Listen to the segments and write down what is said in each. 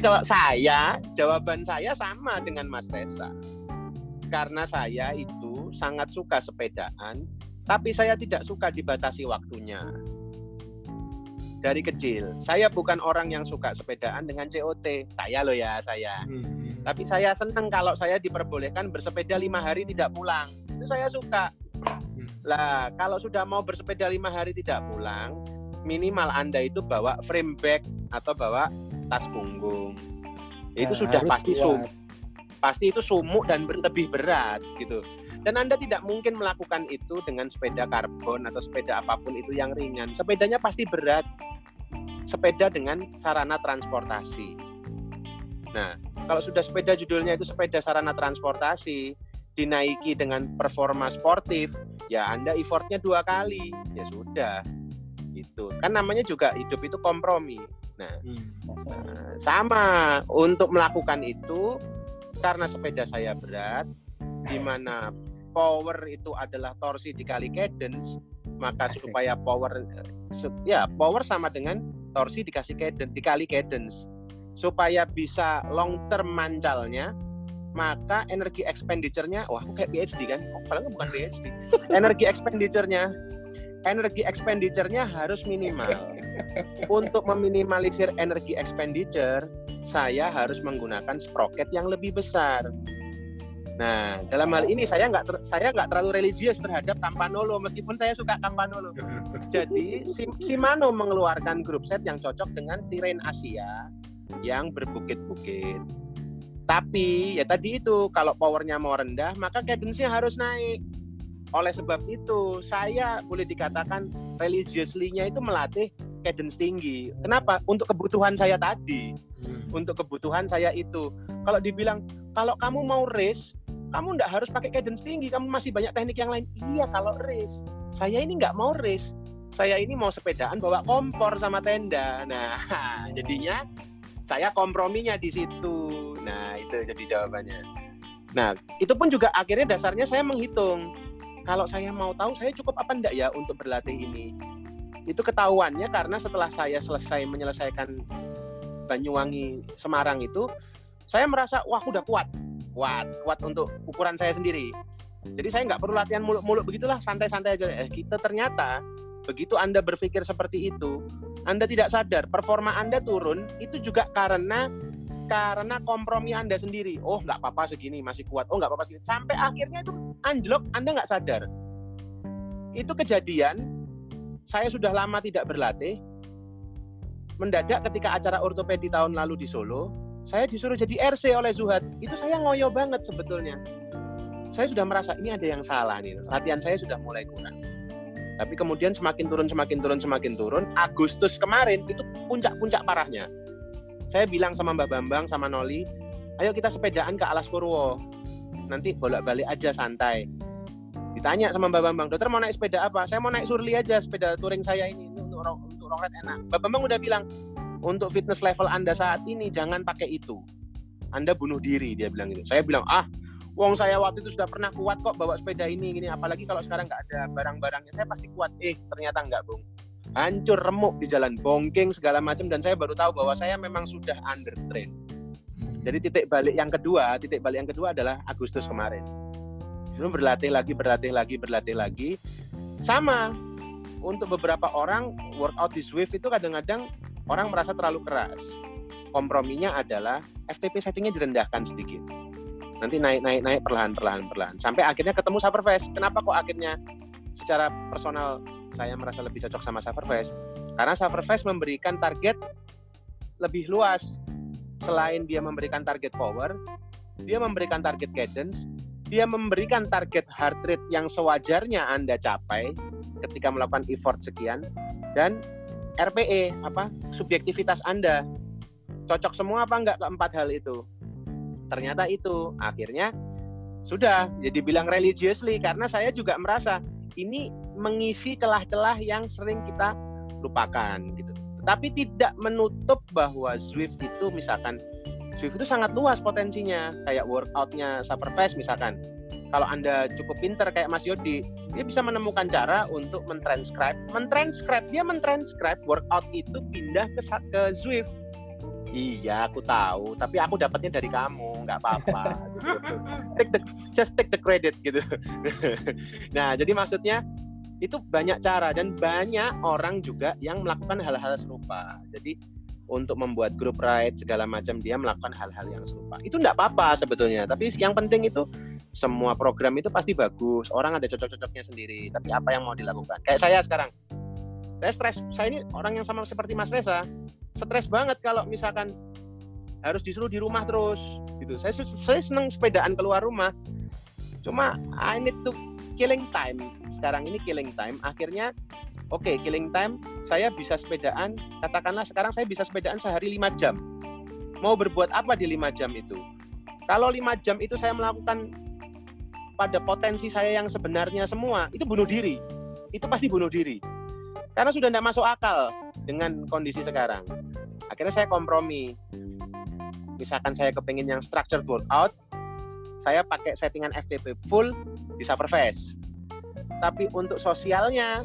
kalau saya, jawaban saya sama dengan Mas Tesa. Karena saya itu sangat suka sepedaan, tapi saya tidak suka dibatasi waktunya. Dari kecil, saya bukan orang yang suka sepedaan dengan COT. Saya loh ya, saya. Hmm. Tapi saya senang kalau saya diperbolehkan bersepeda lima hari tidak pulang. Itu saya suka. Hmm. Lah, kalau sudah mau bersepeda lima hari tidak pulang, minimal Anda itu bawa frame bag atau bawa tas punggung. Itu nah, sudah pasti sum, pasti itu sumuk dan lebih berat gitu. Dan Anda tidak mungkin melakukan itu dengan sepeda karbon atau sepeda apa pun itu yang ringan. Sepedanya pasti berat. Sepeda dengan sarana transportasi. Nah, kalau sudah sepeda judulnya itu sepeda sarana transportasi, dinaiki dengan performa sportif, ya Anda effortnya dua kali. Ya sudah. Itu. Kan namanya juga hidup itu kompromi. Nah, hmm, nah sama untuk melakukan itu karena sepeda saya berat, di mana power itu adalah torsi dikali cadence, maka Asik. supaya power ya power sama dengan torsi dikasih cadence dikali cadence. Supaya bisa long term mancalnya, maka energi expenditure-nya, wah aku kayak PhD kan? Oh, padahal bukan PhD. energi expenditure-nya energi expenditure-nya harus minimal. Untuk meminimalisir energi expenditure, saya harus menggunakan sprocket yang lebih besar. Nah, dalam hal ini saya nggak saya nggak terlalu religius terhadap Campanolo meskipun saya suka Campanolo. Jadi Shimano mengeluarkan grup set yang cocok dengan terrain Asia yang berbukit-bukit. Tapi ya tadi itu kalau powernya mau rendah maka cadence-nya harus naik. Oleh sebab itu saya boleh dikatakan religiously-nya itu melatih cadence tinggi. Kenapa? Untuk kebutuhan saya tadi. Hmm. Untuk kebutuhan saya itu. Kalau dibilang kalau kamu mau race kamu nggak harus pakai cadence tinggi kamu masih banyak teknik yang lain iya kalau race saya ini nggak mau race saya ini mau sepedaan bawa kompor sama tenda nah jadinya saya komprominya di situ nah itu jadi jawabannya nah itu pun juga akhirnya dasarnya saya menghitung kalau saya mau tahu saya cukup apa enggak ya untuk berlatih ini? Itu ketahuannya karena setelah saya selesai menyelesaikan Banyuwangi Semarang itu saya merasa wah udah kuat kuat kuat untuk ukuran saya sendiri. Jadi saya nggak perlu latihan muluk-muluk begitulah santai-santai aja. Eh kita ternyata begitu anda berpikir seperti itu anda tidak sadar performa anda turun itu juga karena karena kompromi anda sendiri. Oh nggak apa-apa segini masih kuat. Oh nggak apa-apa segini. Sampai akhirnya itu anjlok anda nggak sadar. Itu kejadian saya sudah lama tidak berlatih. Mendadak ketika acara ortopedi tahun lalu di Solo saya disuruh jadi RC oleh Zuhad. Itu saya ngoyo banget sebetulnya. Saya sudah merasa ini ada yang salah nih latihan saya sudah mulai kurang. Tapi kemudian semakin turun semakin turun semakin turun Agustus kemarin itu puncak-puncak parahnya saya bilang sama Mbak Bambang sama Noli ayo kita sepedaan ke Alas Purwo nanti bolak-balik aja santai ditanya sama Mbak Bambang dokter mau naik sepeda apa saya mau naik Surli aja sepeda touring saya ini untuk untuk rongret enak Mbak Bambang udah bilang untuk fitness level Anda saat ini jangan pakai itu. Anda bunuh diri dia bilang gitu. Saya bilang ah, wong saya waktu itu sudah pernah kuat kok bawa sepeda ini gini apalagi kalau sekarang nggak ada barang-barangnya saya pasti kuat. Eh ternyata nggak bung. Hancur remuk di jalan bongking segala macam dan saya baru tahu bahwa saya memang sudah under train. Jadi titik balik yang kedua, titik balik yang kedua adalah Agustus kemarin. Belum berlatih lagi, berlatih lagi, berlatih lagi. Sama untuk beberapa orang workout di Swift itu kadang-kadang orang merasa terlalu keras. Komprominya adalah FTP settingnya direndahkan sedikit. Nanti naik naik naik perlahan perlahan perlahan sampai akhirnya ketemu Sufferfest. Kenapa kok akhirnya secara personal saya merasa lebih cocok sama Sufferfest? Karena Sufferfest memberikan target lebih luas. Selain dia memberikan target power, dia memberikan target cadence, dia memberikan target heart rate yang sewajarnya Anda capai ketika melakukan effort sekian dan RPE apa subjektivitas Anda cocok semua apa enggak keempat hal itu ternyata itu akhirnya sudah jadi bilang religiously karena saya juga merasa ini mengisi celah-celah yang sering kita lupakan gitu tapi tidak menutup bahwa Zwift itu misalkan Zwift itu sangat luas potensinya kayak workoutnya Superfast misalkan kalau Anda cukup pinter kayak Mas Yodi, dia bisa menemukan cara untuk mentranscribe, mentranscribe dia mentranscribe workout itu pindah ke ke Zwift. Iya, aku tahu. Tapi aku dapatnya dari kamu, nggak apa-apa. take the, just take the credit gitu. nah, jadi maksudnya itu banyak cara dan banyak orang juga yang melakukan hal-hal serupa. Jadi untuk membuat grup ride segala macam dia melakukan hal-hal yang serupa. Itu nggak apa-apa sebetulnya. Tapi yang penting itu semua program itu pasti bagus. Orang ada cocok-cocoknya sendiri. Tapi apa yang mau dilakukan? Kayak saya sekarang. Saya stres. Saya ini orang yang sama seperti Mas Reza stres banget kalau misalkan harus disuruh di rumah terus gitu. Saya saya seneng sepedaan keluar rumah. Cuma I need to killing time. Sekarang ini killing time. Akhirnya oke, okay, killing time saya bisa sepedaan, katakanlah sekarang saya bisa sepedaan sehari 5 jam. Mau berbuat apa di 5 jam itu? Kalau 5 jam itu saya melakukan pada potensi saya yang sebenarnya semua, itu bunuh diri. Itu pasti bunuh diri. Karena sudah tidak masuk akal dengan kondisi sekarang. Akhirnya saya kompromi. Misalkan saya kepingin yang structured workout, saya pakai settingan FTP full di Superfast. Tapi untuk sosialnya,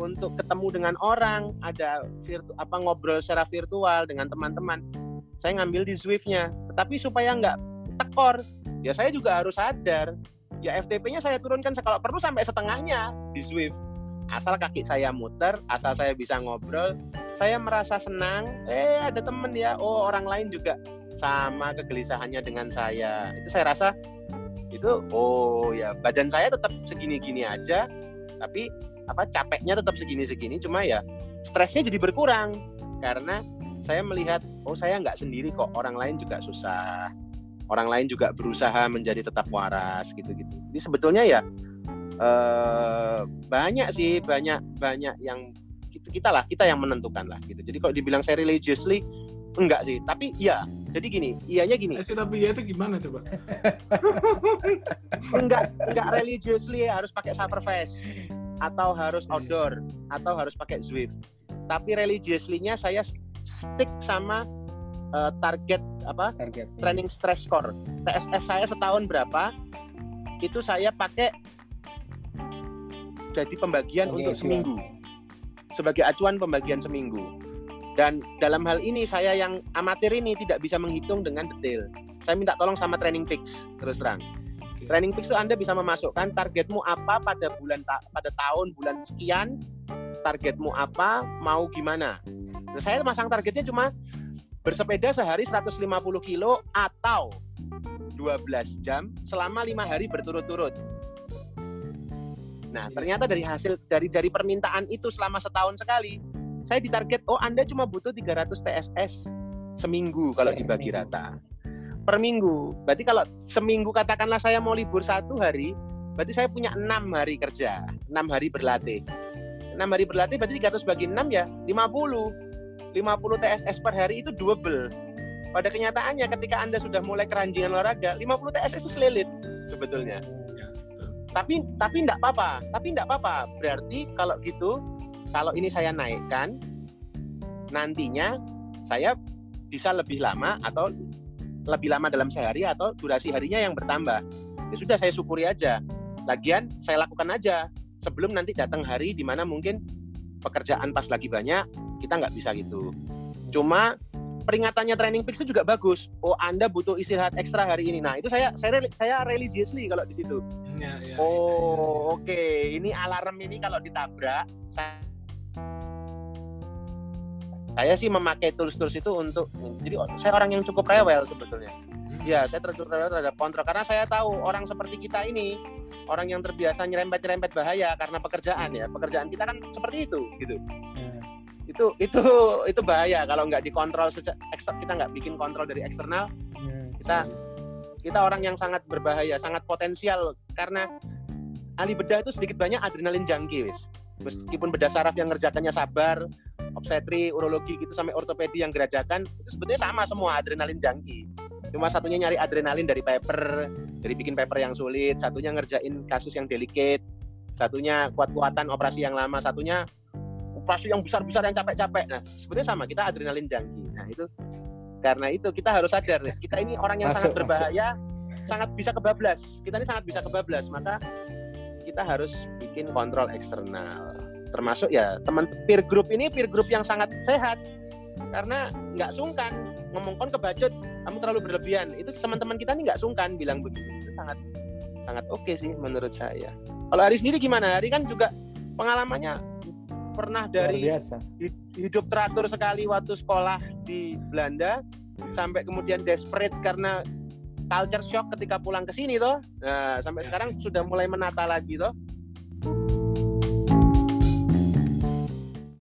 untuk ketemu dengan orang, ada virtu, apa ngobrol secara virtual dengan teman-teman, saya ngambil di Zwift-nya. Tetapi supaya nggak tekor, ya saya juga harus sadar, ya FTP-nya saya turunkan kalau perlu sampai setengahnya di Zwift asal kaki saya muter, asal saya bisa ngobrol, saya merasa senang. Eh ada temen ya, oh orang lain juga sama kegelisahannya dengan saya. Itu saya rasa itu oh ya badan saya tetap segini-gini aja, tapi apa capeknya tetap segini-segini, cuma ya stresnya jadi berkurang. Karena saya melihat oh saya nggak sendiri kok orang lain juga susah. Orang lain juga berusaha menjadi tetap waras gitu-gitu. Jadi sebetulnya ya uh, banyak sih banyak banyak yang kita lah kita yang menentukan lah gitu. Jadi kalau dibilang saya religiously enggak sih tapi iya. Jadi gini iyanya gini. Eh, tapi iya itu gimana coba? Enggak enggak religiously harus pakai face. Atau harus iya. outdoor atau harus pakai Zwift. Tapi religiously-nya saya stick sama uh, target apa target. training stress score. TSS saya setahun berapa itu saya pakai jadi pembagian Oke, untuk seminggu. Sebagai acuan pembagian seminggu dan dalam hal ini saya yang amatir ini tidak bisa menghitung dengan detail. Saya minta tolong sama training fix terus terang. Training fix itu anda bisa memasukkan targetmu apa pada bulan ta pada tahun bulan sekian targetmu apa mau gimana. Nah, saya masang targetnya cuma bersepeda sehari 150 kilo atau 12 jam selama lima hari berturut-turut. Nah, ternyata dari hasil dari dari permintaan itu selama setahun sekali, saya ditarget, oh Anda cuma butuh 300 TSS seminggu kalau dibagi rata. Per minggu. Berarti kalau seminggu katakanlah saya mau libur satu hari, berarti saya punya enam hari kerja, enam hari berlatih. Enam hari berlatih berarti 300 bagi 6 ya 50. 50 TSS per hari itu double. Pada kenyataannya ketika Anda sudah mulai keranjingan olahraga, 50 TSS itu selilit sebetulnya tapi tapi tidak apa-apa tapi tidak apa-apa berarti kalau gitu kalau ini saya naikkan nantinya saya bisa lebih lama atau lebih lama dalam sehari atau durasi harinya yang bertambah ya sudah saya syukuri aja lagian saya lakukan aja sebelum nanti datang hari di mana mungkin pekerjaan pas lagi banyak kita nggak bisa gitu cuma peringatannya training peaks itu juga bagus. Oh, Anda butuh istirahat ekstra hari ini. Nah, itu saya saya saya religiously kalau di situ. Ya, ya, oh, ya, ya. oke. Okay. Ini alarm ini kalau ditabrak, saya saya sih memakai tools-tools itu untuk jadi saya orang yang cukup rewel sebetulnya. Ya, saya terlalu rewel terhadap kontrol karena saya tahu orang seperti kita ini orang yang terbiasa nyerempet-nyerempet bahaya karena pekerjaan ya. Pekerjaan kita kan seperti itu gitu. Ya itu itu itu bahaya kalau nggak dikontrol sejak kita nggak bikin kontrol dari eksternal yeah, kita kita orang yang sangat berbahaya sangat potensial karena ahli bedah itu sedikit banyak adrenalin jangki wis meskipun bedah saraf yang ngerjakannya sabar obstetri urologi gitu sampai ortopedi yang geradakan itu sebetulnya sama semua adrenalin jangki cuma satunya nyari adrenalin dari paper dari bikin paper yang sulit satunya ngerjain kasus yang delicate satunya kuat-kuatan operasi yang lama satunya operasi yang besar-besar yang capek-capek. Nah, sebenarnya sama, kita adrenalin jangki. Nah, itu karena itu kita harus sadar kita ini orang yang masuk, sangat berbahaya, masuk. sangat bisa kebablas. Kita ini sangat bisa kebablas, maka kita harus bikin kontrol eksternal. Termasuk ya teman peer group ini peer group yang sangat sehat karena nggak sungkan ngomong kon kebacut kamu terlalu berlebihan itu teman-teman kita nih nggak sungkan bilang begitu itu sangat sangat oke okay sih menurut saya kalau Hari sendiri gimana Hari kan juga pengalamannya pernah dari biasa. hidup teratur sekali waktu sekolah di Belanda sampai kemudian desperate karena culture shock ketika pulang ke sini toh. Nah, sampai sekarang sudah mulai menata lagi toh.